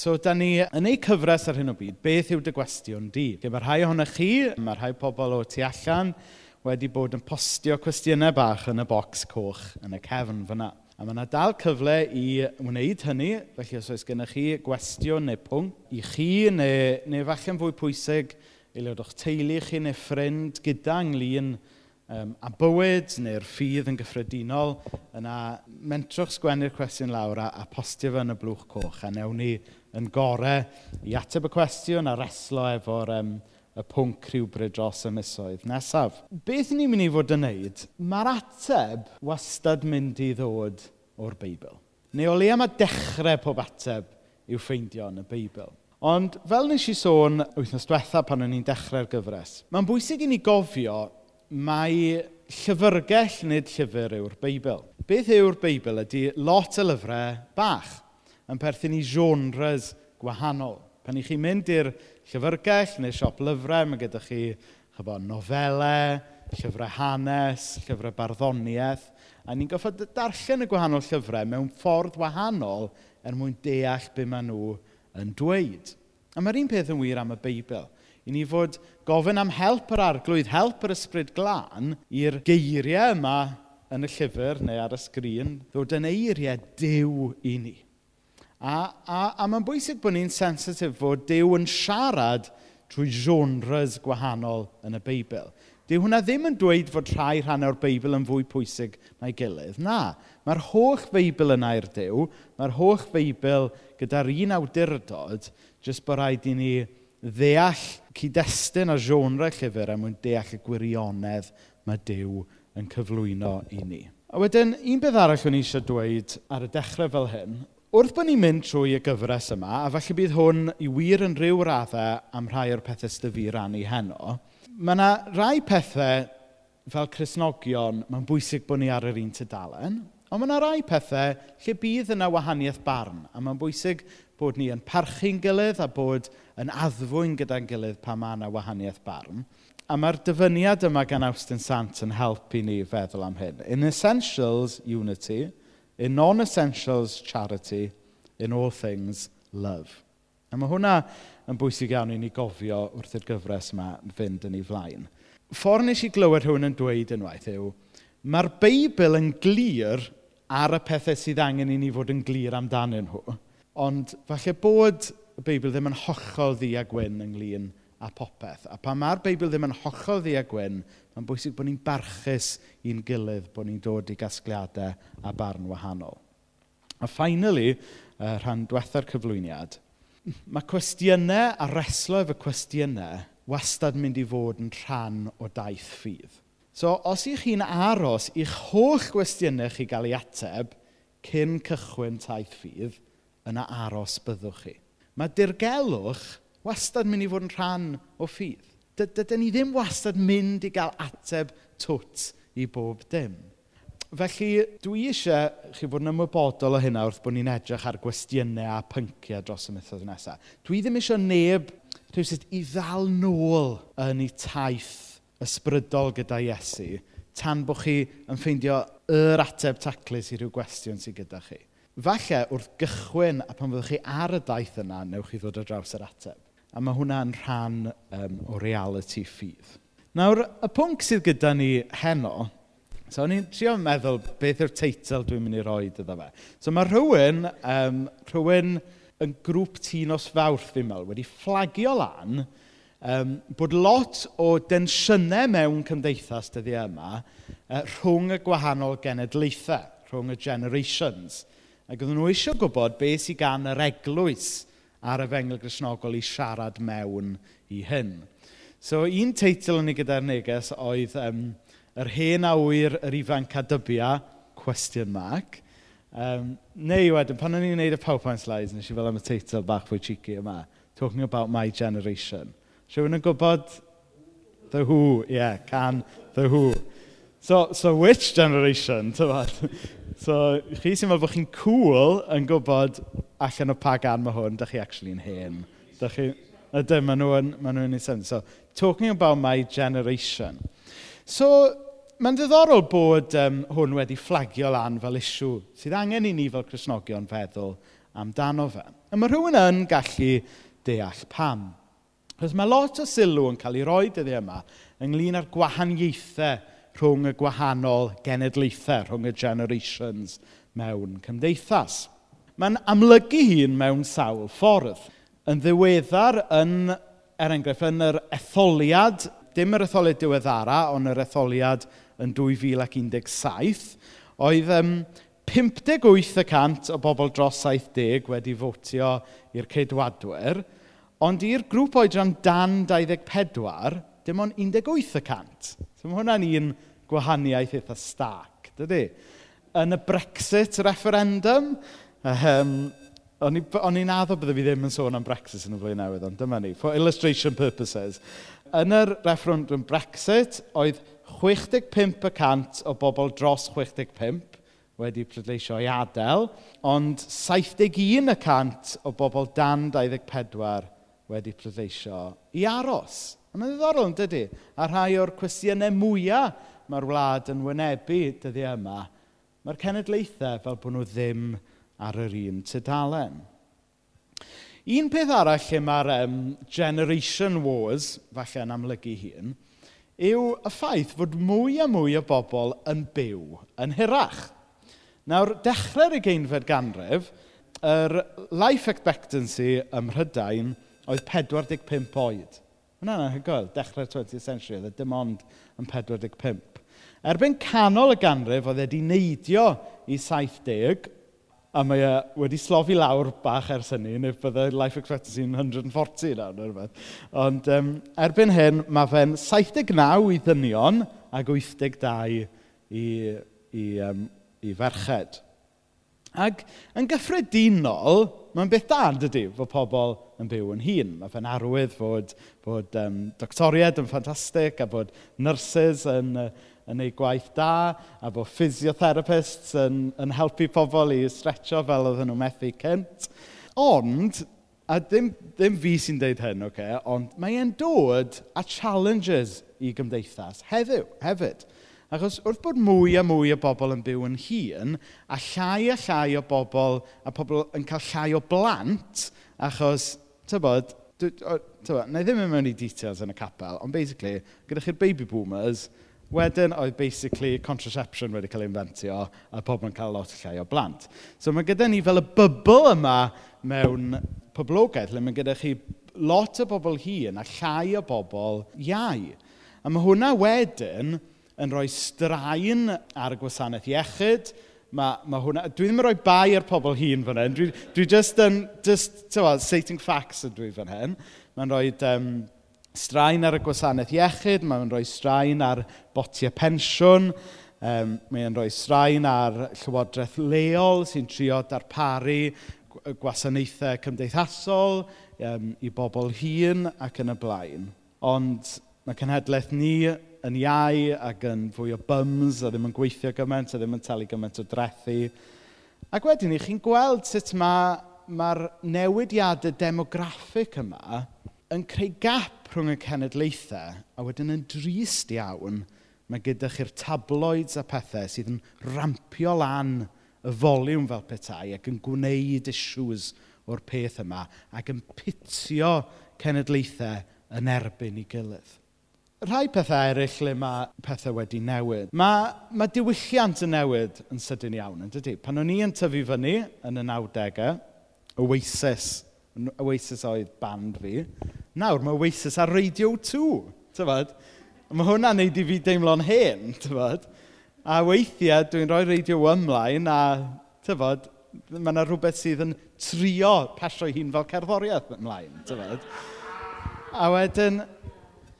So, da ni yn ei cyfres ar hyn o byd, beth yw dy gwestiwn di? Ge, mae rhai ohonych chi, mae rhai pobl o tu allan wedi bod yn postio cwestiynau bach yn y bocs coch yn y cefn fyna. A mae yna dal cyfle i wneud hynny, felly os oes gennych chi gwestiwn neu pwnc i chi, neu, neu falle'n fwy pwysig, aelod o'ch teulu chi neu ffrind gyda ynglyn um, a bywyd neu'r ffydd yn gyffredinol, yna mentrwch sgwennu'r cwestiwn lawr a, a postio fe yn y blwch coch a newn ni yn gorau i ateb y cwestiwn a reslo efo'r um, y pwnc rhywbryd dros y misoedd nesaf. Beth ni'n mynd i fod yn wneud, mae'r ateb wastad mynd i ddod o'r Beibl. Neu o leia mae dechrau pob ateb i'w ffeindio yn y Beibl. Ond fel nes i sôn wythnos diwetha pan o'n i'n dechrau'r gyfres, mae'n bwysig i ni gofio mai llyfrgell nid llyfr yw'r Beibl. Beth yw'r Beibl ydy lot o lyfrau bach yn perthyn i genres gwahanol. Pan i chi'n mynd i'r llyfrgell neu siop lyfrau, mae gyda chi chyfo, nofelau, llyfrau hanes, llyfrau barddoniaeth, a ni'n goffa darllen y gwahanol llyfrau mewn ffordd wahanol er mwyn deall be maen nhw yn dweud. A mae'r un peth yn wir am y Beibl. I ni fod gofyn am help yr arglwydd, help yr ysbryd glân i'r geiriau yma yn y llyfr neu ar y sgrin, ddod yn eiriau dew i ni. A, a, a mae'n bwysig bod ni'n sensitif fod Dyw yn siarad trwy genres gwahanol yn y Beibl. Dyw hwnna ddim yn dweud fod rhai rhan o'r Beibl yn fwy pwysig na'i gilydd. Na, mae'r holl Beibl yna i'r Dyw, mae'r holl Beibl gyda'r un awdurdod, jyst bod rhaid i ni ddeall cyd-destun a genre llyfr am mwyn deall y gwirionedd mae Dyw yn cyflwyno i ni. A wedyn, un beth arall o'n i eisiau dweud ar y dechrau fel hyn, wrth bod ni'n mynd trwy y gyfres yma, a falle bydd hwn i wir yn rhyw raddau am rhai o'r pethau sydd fi rannu heno, mae yna rai pethau fel Cresnogion, mae'n bwysig bod ni ar yr un tydalen, ond mae yna rai pethau lle bydd yna wahaniaeth barn, a mae'n bwysig bod ni yn parchu'n gilydd a bod yn addfwy'n gyda'n gilydd pa mae yna wahaniaeth barn. A mae'r dyfyniad yma gan Austin Sant yn helpu ni feddwl am hyn. In essentials, unity – In non-essentials, charity. In all things, love. A mae hwnna yn bwysig iawn i ni gofio wrth i'r gyfres yma fynd yn ei flaen. Ffordd nes i glywed hwn yn dweud unwaith yw, mae'r Beibl yn glir ar y pethau sydd angen i ni fod yn glir amdanyn nhw. Ond falle bod y Beibl ddim yn hollol ddi a gwyn ynglyn a popeth. A pan mae'r Beibl ddim yn hollol ddi a gwyn, mae'n bwysig bod ni'n barchus i'n gilydd, bod ni'n dod i gasgliadau a barn wahanol. A finally, rhan diwetha'r cyflwyniad, mae cwestiynau a reslo efo cwestiynau wastad mynd i fod yn rhan o daith ffydd. So, os ych chi'n aros i'ch holl gwestiynau chi gael ei ateb cyn cychwyn taith ffydd, yna aros byddwch chi. Mae dirgelwch wastad mynd i fod yn rhan o ffydd. Dydyn ni ddim wastad mynd i gael ateb twt i bob dim. Felly, dwi eisiau chi fod yn ymwybodol o hynna wrth bod ni'n edrych ar gwestiynau a pynciau dros y mythodd nesaf. Dwi ddim eisiau neb rhywbeth i ddal nôl yn ei taith ysbrydol gyda Iesu tan bod chi yn ffeindio yr ateb taclus i rhyw gwestiwn sydd gyda chi. Falle wrth gychwyn a pan fyddwch chi ar y daith yna, newch chi ddod ar draws yr ateb. A mae hwnna'n rhan um, o reality ffydd. Nawr, y pwnc sydd gyda ni heno, so o'n i'n trio meddwl beth yw'r teitl dwi'n mynd i roi iddo fe. So mae rhywun, um, rhywun yn grŵp tînos fawrth fi'n meddwl, wedi fflagio lan um, bod lot o densiynau mewn cymdeithas dyddi yma uh, rhwng y gwahanol genedlaethau, rhwng y generations. Ac oedden nhw eisiau gwybod beth sydd gan yr eglwys ar efengil grisnogol i siarad mewn i hyn. So un teitl yn ei gyda'r neges oedd um, yr hen awyr yr ifanc a dybia, question mark. Um, neu wedyn, pan o'n i'n gwneud y PowerPoint slides, nes i fel am y teitl bach fwy cheeky yma, talking about my generation. Rwy'n yn gwybod The Who, yeah, can The Who. So, so which generation, tyfod? So, chi sy'n meddwl bod chi'n cool yn gwybod allan o pa gan mae hwn, da chi actually'n hen. Da chi... Ydy, maen nhw'n ma nhw ei sens. So, talking about my generation. So, mae'n ddiddorol bod um, hwn wedi fflagio lan fel isiw sydd angen i ni fel Cresnogion feddwl amdano fe. A mae rhywun yn gallu deall pam. Cos mae lot o sylw yn cael ei roi dyddiau yma ynglyn â'r gwahaniaethau rhwng y gwahanol genedlaethau, rhwng y generations mewn cymdeithas. Mae'n amlygu hun mewn sawl ffordd. Yn ddiweddar, yn, er enghraifft, yn yr etholiad, dim yr etholiad diweddara, ond yr etholiad yn 2017, oedd um, 58% o bobl dros 70 wedi fotio i'r ceidwadwyr, ond i'r grŵp oedran dan 24, dim ond 18 y. So mae hwnna'n un gwahaniaeth eitha stark, dydy? Yn y Brexit referendum, um, o'n i'n addo bydde fi ddim yn sôn am Brexit yn y flwyddyn newydd, ond dyma ni, for illustration purposes. Yn yr referendum Brexit, oedd 65% o bobl dros 65 wedi pleidleisio i adael, ond 71% o bobl dan 24 wedi pleidleisio i aros. A mae'n ddiddorol, yn dydy? A rhai o'r cwestiynau mwyaf mae'r wlad yn wynebu dyddiau yma, mae'r cenedlaethau fel bod nhw ddim ar yr un tudalen. Un peth arall lle mae'r um, generation wars, falle yn amlygu hun, yw y ffaith fod mwy a mwy o bobl yn byw yn hirach. Nawr, dechrau'r ugeinfed ganrif, yr life expectancy ym Mhrydain oedd 45 oed. Hwna'n anhygoel, dechrau'r 20th century, oedd e dim ond yn 45. Erbyn canol y ganrif, oedd e wedi neidio i 70, a mae e wedi slofi lawr bach ers hynny, neu byddai life expectancy yn 140 nawr neu rhywbeth. Ond um, erbyn hyn, mae fe'n 79 i ddynion ac 82 i, i, um, i ferched. Ac yn gyffredinol, mae'n beth da, dydy, fod pobl yn byw yn hun. Mae fe'n arwydd fod, bod um, doctoriaid yn ffantastig a bod nurses yn, uh, yn ei gwaith da a bod physiotherapists yn, yn helpu pobl i stretcho fel oedden nhw methu cynt. Ond, a ddim, ddim fi sy'n deud hyn, okay, ond mae e'n dod a challenges i gymdeithas heddiw, hefyd. Achos wrth bod mwy a mwy o bobl yn byw yn hun, a llai a llai o bobl, a pobl yn cael llai o blant, achos tybod, tybod, na i ddim yn mewn i details yn y capel, ond basically, gyda chi'r baby boomers, wedyn oedd basically contraception wedi cael ei inventio a pobl yn cael lot llai o blant. So mae gyda ni fel y bybl yma mewn poblogaeth, le mae gyda chi lot o bobl hun a llai o bobl iau. A mae hwnna wedyn yn rhoi straen ar gwasanaeth iechyd, Mae, mae hwnna... Dwi ddim yn rhoi bai ar pobl hun fan hyn. Dwi, dwi just yn... Just, what, stating facts ydw i fan hyn. Mae'n rhoi um, straen ar y gwasanaeth iechyd, mae'n rhoi straen ar botiau pensiwn, um, mae'n rhoi straen ar llywodraeth leol sy'n trio darparu gwasanaethau cymdeithasol um, i bobl hun ac yn y blaen. Ond mae cenhedlaeth ni yn iau ac yn fwy o bums a ddim yn gweithio gymaint a ddim yn talu gymaint o drethu. Ac wedyn ni, chi'n gweld sut mae'r ma, newidiadau demograffig yma yn creu gap rhwng y cenedlaethau a wedyn yn drist iawn mae gyda chi'r tabloids a pethau sydd yn rampio lan y foliwm fel petai ac yn gwneud issues o'r peth yma ac yn pitio cenedlaethau yn erbyn ei gilydd rhai pethau eraill lle mae pethau wedi newid. Mae, mae diwylliant yn newid yn sydyn iawn, yn dydy. Pan o'n i yn tyfu fyny yn y 90au, Oasis, Oasis oedd band fi, nawr mae Oasis ar Radio 2, tyfod? Mae hwnna'n neud i fi deimlo'n hen, tyfod? A weithiau dwi'n rhoi Radio ymlaen a, tyfod, mae yna rhywbeth sydd yn trio pasio hun fel cerddoriaeth ymlaen, tyfod? A wedyn,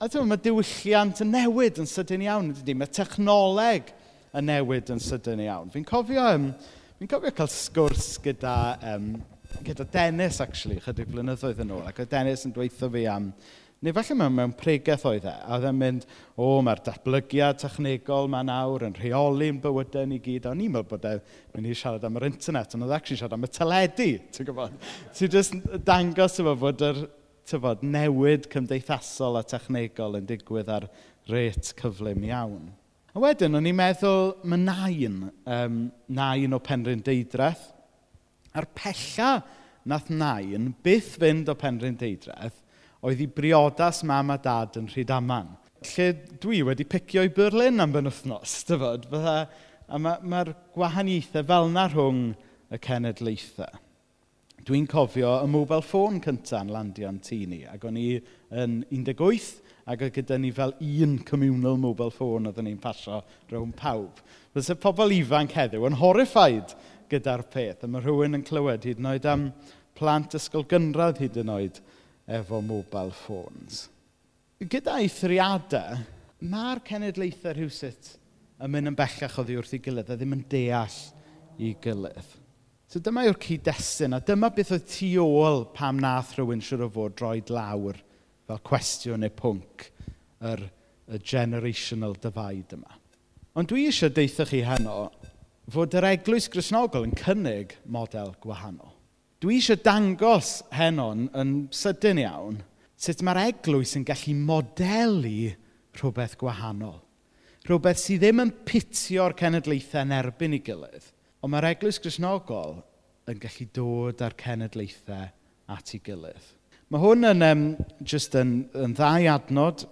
A dyma, mae diwylliant yn newid yn sydyn iawn, ydy? Mae technoleg yn newid yn sydyn iawn. Fi'n cofio, um, fi cofio cael sgwrs gyda, um, gyda Dennis, actually, chydig blynyddoedd yn ôl. Ac oedd Dennis yn dweithio fi am... Neu falle mewn, mewn pregaeth oedd e. A oedd e'n mynd, o, oh, mae'r datblygiad technegol ma nawr yn rheoli'n bywydau ni gyd. A o'n i'n meddwl bod e'n mynd i siarad am yr internet, ond oedd e'n siarad am y teledu, ti'n gwybod? Ti'n just dangos efo bod yr tyfod, newid cymdeithasol a technegol yn digwydd ar ret cyflym iawn. A wedyn, o'n i'n meddwl, mae nain, um, nain o penrhyndeidreth, a'r pella nath nain byth fynd o penrhyndeidreth, oedd i briodas mam a dad yn Rhydaman. Lle dwi wedi picio i Berlin am ben wythnos, dyfod, fydda, a mae'r ma, ma gwahaniaethau fel na rhwng y cenedlaethau. Dwi'n cofio y mobile phone cynta'n landio yn tŷ ni. Ac o'n i yn 18 ac oedd gyda ni fel un communal mobile phone oedden ni'n pasio rhwng pawb. Fes y pobl ifanc heddiw yn horrified gyda'r peth. A mae rhywun yn clywed hyd yn oed am plant ysgol gynradd hyd yn oed efo mobile phones. Gyda eithriadau, mae'r cenedlaethau rhywsut yn mynd yn bellach oddi wrth ei gilydd a ddim yn deall i gilydd. So dyma yw'r cyd-destun, a dyma beth oedd tu ôl pam nath rhywun siwr o fod droed lawr fel cwestiwn neu pwnc yr, y generational divide yma. Ond dwi eisiau deitha chi heno fod yr eglwys grisnogol yn cynnig model gwahanol. Dwi eisiau dangos heno'n yn sydyn iawn sut mae'r eglwys yn gallu modelu rhywbeth gwahanol. Rhywbeth sydd ddim yn pitio'r cenedlaethau yn erbyn ei gilydd, Ond mae'r eglwys grisnogol yn gallu dod â'r cenedlaethau at ei gilydd. Mae hwn yn um, just yn, yn ddau adnod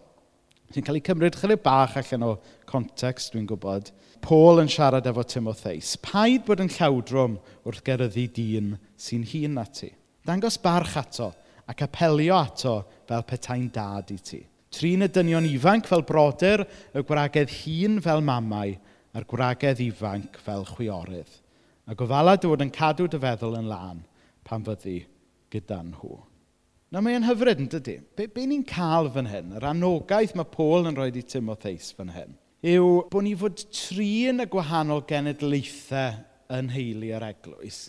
sy'n cael ei cymryd chydig bach allan o context, dwi'n gwybod. Paul yn siarad efo Timotheus. Paid bod yn llawdrwm wrth gyrryddu dyn sy'n hun na ti. Dangos barch ato ac apelio ato fel petai'n dad i ti. Trin y dynion ifanc fel brodyr, y gwragedd hun fel mamau, a'r gwragedd ifanc fel chwiorydd. A gofala dod yn cadw dy feddwl yn lan pan fyddi gyda nhw. Na mae'n hyfryd yn dydy. Be, be ni'n cael fan hyn, yr anogaeth mae Paul yn rhoi i Timotheus fan hyn, yw bod ni fod trin y gwahanol genedlaethau yn heili yr eglwys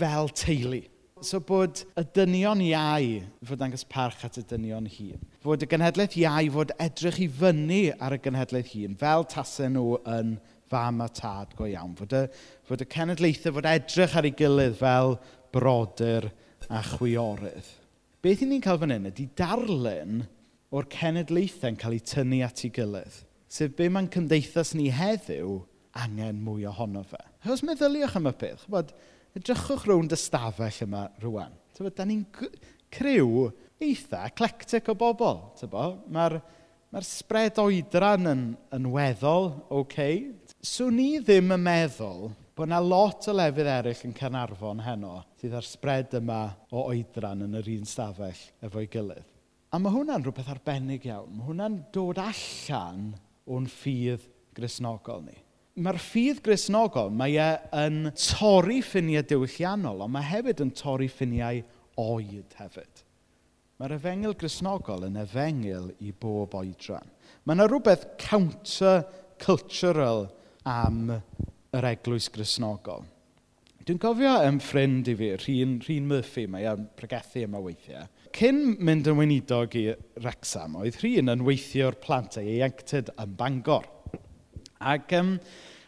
fel teulu. So bod y dynion iau fod angos parch at y dynion hun. Fod y genhedlaeth iau fod edrych i fyny ar y genhedlaeth hun fel tasau nhw yn fam a tad go iawn. Fod y, fod y cenedlaethau fod edrych ar ei gilydd fel brodyr a chwiorydd. Beth i ni'n cael fan hyn ydy darlun o'r cenedlaethau'n cael ei tynnu at ei gilydd. Sef be mae'n cymdeithas ni heddiw angen mwy ohono fe. Os meddyliwch am y peth, chybod, edrychwch rownd y stafell yma rwan. Tyfod, da ni'n criw eitha eclectic o bobl. Mae'r mae, r, ma r spread oedran yn, yn weddol, oce, okay, 'swn i ddim yn meddwl bod yna lot o lefydd eraill yn Cynarfon heno sydd ar spread yma o oedran yn yr un stafell efo'i gilydd. A mae hwnna'n rhywbeth arbennig iawn. Mae hwnna'n dod allan o'n ffydd grisnogol ni. Mae'r ffydd grisnogol, mae e yn torri ffiniau diwylliannol, ond mae hefyd yn torri ffiniau oed hefyd. Mae'r efengil grisnogol yn efengil i bob oedran. Mae yna rhywbeth counter-cultural am yr eglwys grisnogol. Dwi'n cofio ym ffrind i fi, rhin, rhin Murphy, mae e'n pregethu yma weithiau. Cyn mynd yn weinidog i Rexham, oedd rhin yn weithio'r plant ei ieuenctid yn Bangor. Ac, um,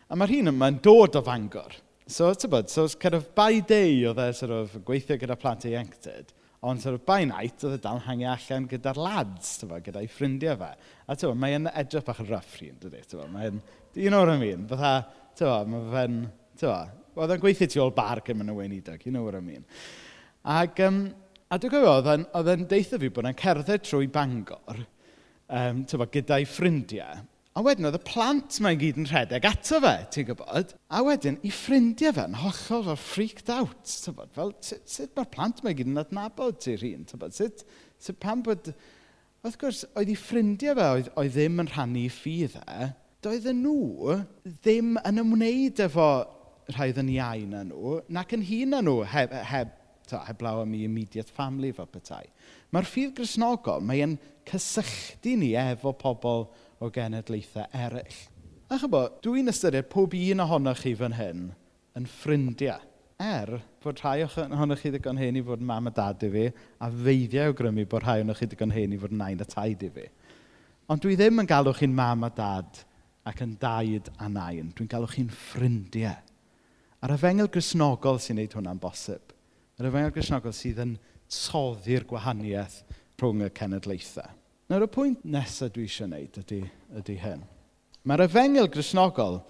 a mae rhin yma'n dod o Fangor. So, tybod, so, kind of, by day oedd e, sort of, gweithio gyda plant ei ieuenctid. Ond sort of, by night, oedd y dal hangi allan gyda'r lads, tyfa, gyda'i ffrindiau fe. A tyfa, mae'n edrych bach yn rough rhywun, dydy, tyfa. Mae'n, you know what I mean? Fytha, tyfa, mae fe'n, tyfa, oedd e'n gweithio tu ôl bar gyda mewn y weinidog, you know what I mean? Ac, um, a dwi'n gwybod, oedd e'n deitha fi bod e'n cerdded trwy Bangor, um, tyfa, gyda'i ffrindiau. A wedyn oedd y plant mae'n gyd yn rhedeg ato fe, ti'n gwybod? A wedyn, i ffrindiau fe yn hollol fel freaked out, tybod? Fel, sut, mae'r plant mae'n gyd yn adnabod ti'r hun, tybod? Sut, sut pam bod... Wrth gwrs, oedd i ffrindiau fe oedd, oedd ddim yn rhannu ffydd e, doedden nhw ddim yn ymwneud efo rhai ddyn iau na nhw, nac yn hun na nhw heb, heb, ta, heblaw am i immediate family fel petai. Mae'r ffydd grisnogol, mae'n cysylltu ni efo pobl o genedlaethau eraill. A chybo, dwi'n ystyried pob un ohonoch chi fan hyn yn ffrindiau. Er bod rhai ohonoch chi ddigon hen i fod mam a dad i fi, a feiddiau o grymu bod rhai ohonoch chi ddigon hen i fod nain a taid i fi. Ond dwi ddim yn galw chi'n mam a dad ac yn daid a nain. Dwi'n galw chi'n ffrindiau. A'r efengel grisnogol sy'n neud hwnna'n bosib. Yr efengel grisnogol sydd yn toddi'r gwahaniaeth rhwng y cenedlaethau. Nawr, y pwynt nesaf dwi eisiau gwneud ydy, ydy hyn. Mae'r efengil grisnogol,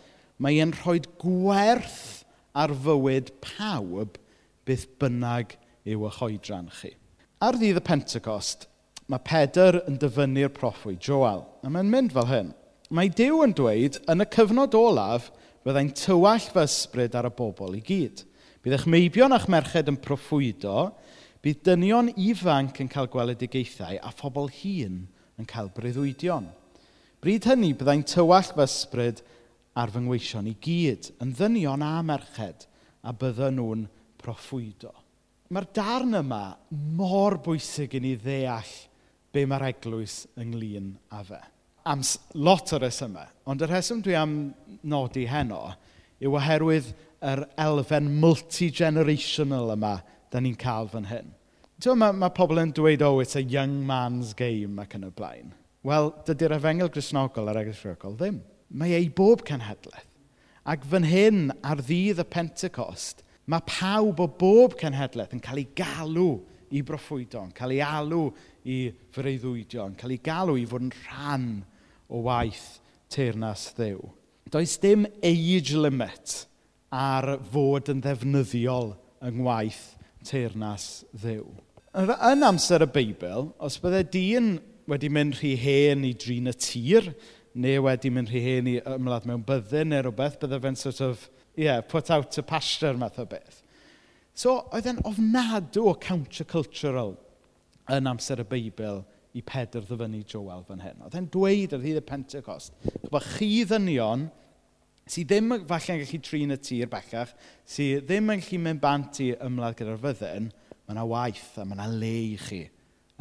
mae e'n rhoi gwerth ar fywyd pawb beth bynnag yw y choedran chi. Ar ddydd y Pentecost, mae Pedr yn dyfynnu'r proffwy, Joel, a mae'n mynd fel hyn. Mae Dyw yn dweud, yn y cyfnod olaf, byddai'n tywall fy ysbryd ar y bobl i gyd. Bydd eich meibion a'ch merched yn proffwydo, Bydd dynion ifanc yn cael gweledigaethau a phobl hun yn cael breuddwydion. Bryd hynny byddai'n tywall fy ysbryd ar fy ngweision i gyd, yn ddynion a merched, a bydden nhw'n proffwydo. Mae'r darn yma mor bwysig i ni ddeall be mae'r eglwys ynglyn â fe. Am lot o resymau, ond y rheswm dwi am nodi heno yw oherwydd yr elfen multi-generational yma da ni'n cael fan hyn. Ti'n mae, mae pobl yn dweud, oh, it's a young man's game ac yn y blaen. Wel, dydy'r efengel grisnogol a'r eglis ddim. Mae ei bob cenhedlaeth. Ac fan hyn, ar ddydd y Pentecost, mae pawb o bob cenhedlaeth yn cael ei galw i broffwydo, yn cael ei alw i freuddwydio, yn cael ei galw i fod yn rhan o waith teirnas ddew. Does dim age limit ar fod yn ddefnyddiol yng ngwaith teirnas ddew. Yn amser y Beibl, os byddai dyn wedi mynd rhy hen i drin y tir, neu wedi mynd rhy hen i ymladd mewn byddin neu rhywbeth, byddai fe'n sort of, yeah, put out to pasture math o beth. So, oedd e'n ofnadw o countercultural yn amser y Beibl i Pedr ddyfynu Joel fan hyn. Oedd e'n dweud ar hyd y Pentecost, bod chi ddynion sydd ddim falle yn gallu trin y tir bellach, sydd ddim yn gallu mynd bant i ymladd gyda'r fyddin, mae yna waith a mae yna le i chi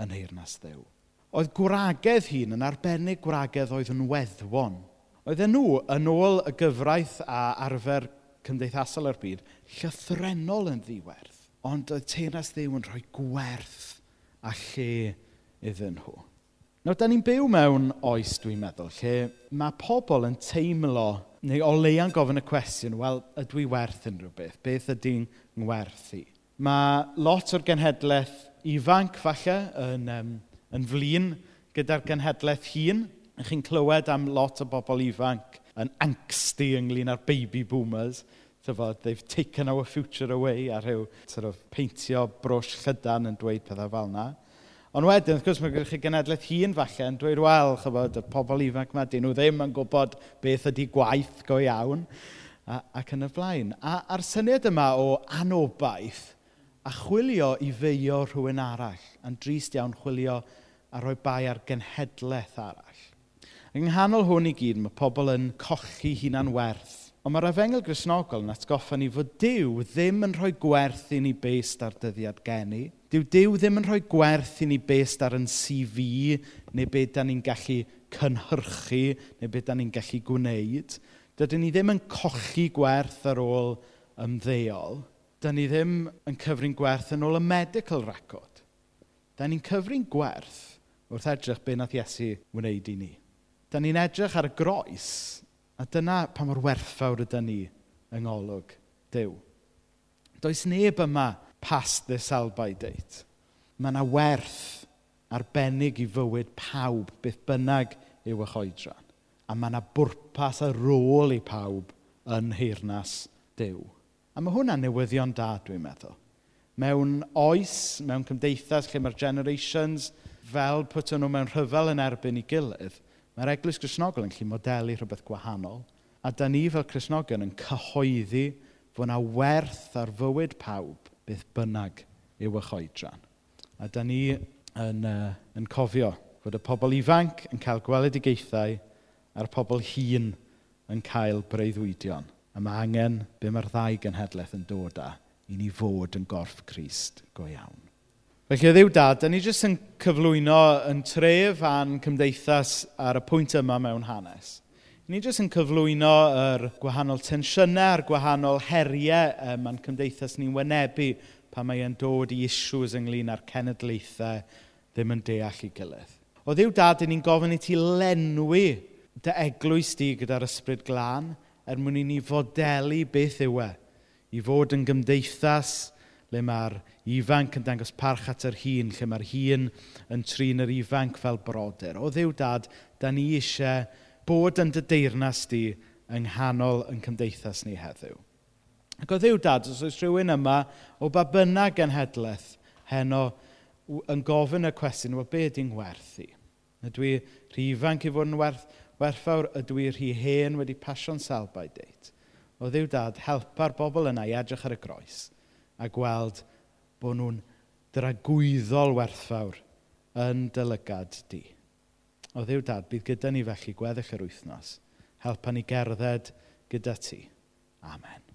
yn heirnas ddew. Oedd gwragedd hun yn arbennig gwragedd oedd yn weddwon. Oedden nhw, yn ôl y gyfraith a arfer cymdeithasol ar byd, llythrenol yn ddiwerth. Ond oedd teirnas ddew yn rhoi gwerth a lle iddyn nhw. Nawr, da ni'n byw mewn oes, dwi'n meddwl, lle mae pobl yn teimlo neu o leia'n gofyn y cwestiwn, wel, ydw i werth unrhyw beth? Beth ydy'n ngwerthu? Mae lot o'r genhedlaeth ifanc, falle, yn, um, yn flin gyda'r genhedlaeth hun. Chi'n clywed am lot o bobl ifanc yn angsty ynglyn â'r baby boomers. Tyfod, they've taken our future away a rhyw sort of, peintio brwsh llydan yn dweud pethau fel yna. Ond wedyn, wrth gwrs, mae gennych chi genedlaeth hun falle yn dweud, wel, chybod, y pobl ifanc yma, dyn nhw ddim yn gwybod beth ydy gwaith go iawn, a, ac yn y blaen. A, a'r syniad yma o anobaith a chwilio i feio rhywun arall, yn drist iawn chwilio a rhoi bai ar genhedlaeth arall. Yng nghanol hwn i gyd, mae pobl yn cochi hunan werth. Ond mae'r efengel grisnogol yn atgoffa ni fod Dyw ddim yn rhoi gwerth i ni based ar dyddiad geni, Dyw Dyw ddim yn rhoi gwerth i ni based ar yn CV neu beth da ni'n gallu cynhyrchu neu beth da ni'n gallu gwneud. Dydyn ni ddim yn colli gwerth ar ôl ymddeol. Dydyn ni ddim yn cyfrin gwerth yn ôl y medical record. Dydyn ni'n cyfrin gwerth wrth edrych be nath Iesu wneud i ni. Dydyn ni'n edrych ar y groes a dyna pa mor werthfawr ydyn ni yng ngolwg Dyw. Does neb yma past this by date. Mae yna werth arbennig i fywyd pawb, beth bynnag yw y choedran. A mae yna bwrpas a rôl i pawb yn heirnas Dyw. A mae hwnna'n newyddion da, dwi'n meddwl. Mewn oes, mewn cymdeithas lle mae'r generations fel pwtyn nhw mewn rhyfel yn erbyn i gilydd, mae'r Eglwys Cresnogol yn gallu modelu rhywbeth gwahanol. A da ni fel Cresnogion yn cyhoeddi fod yna werth ar fywyd pawb beth bynnag yw y choedran. A da ni yn, uh, yn cofio fod y pobl ifanc yn cael gweledigaethau a'r pobl hun yn cael breuddwydion. A mae angen be mae'r ddau genhedlaeth yn dod â i ni fod yn gorff Crist go iawn. Felly, ddiw dad, da ni jyst yn cyflwyno yn tref a'n cymdeithas ar y pwynt yma mewn hanes. Ni jyst yn cyflwyno yr gwahanol tensiynau a'r gwahanol heriau um, ma'n cymdeithas ni'n wynebu pan mae e'n dod i issues ynglyn â'r cenedlaethau ddim yn deall i gilydd. O ddiw dad, ni'n gofyn i ti lenwi dy eglwys di gyda'r ysbryd glân er mwyn i ni fodelu beth yw e i fod yn gymdeithas le mae'r ifanc yn dangos parch at yr hun, lle mae'r hun yn trin yr ifanc fel brodyr. O ddiw dad, da ni eisiau bod yn dy deyrnas di yng nghanol yn cymdeithas ni heddiw. Ac o ddiw dad, os oes rhywun yma o ba bynnag genhedlaeth heno yn gofyn y cwestiwn, wel be ydy'n werth i? Ydw i rhy ifanc i fod yn werth, werthfawr, ydw i rhy hen wedi pasio'n salbau deit? O ddiw dad, helpa'r bobl yna i edrych ar y groes a gweld bod nhw'n dragwyddol werthfawr yn dylygad di. O ddiw dad, bydd gyda ni felly gweddill yr wythnos. Helpa ni gerdded gyda ti. Amen.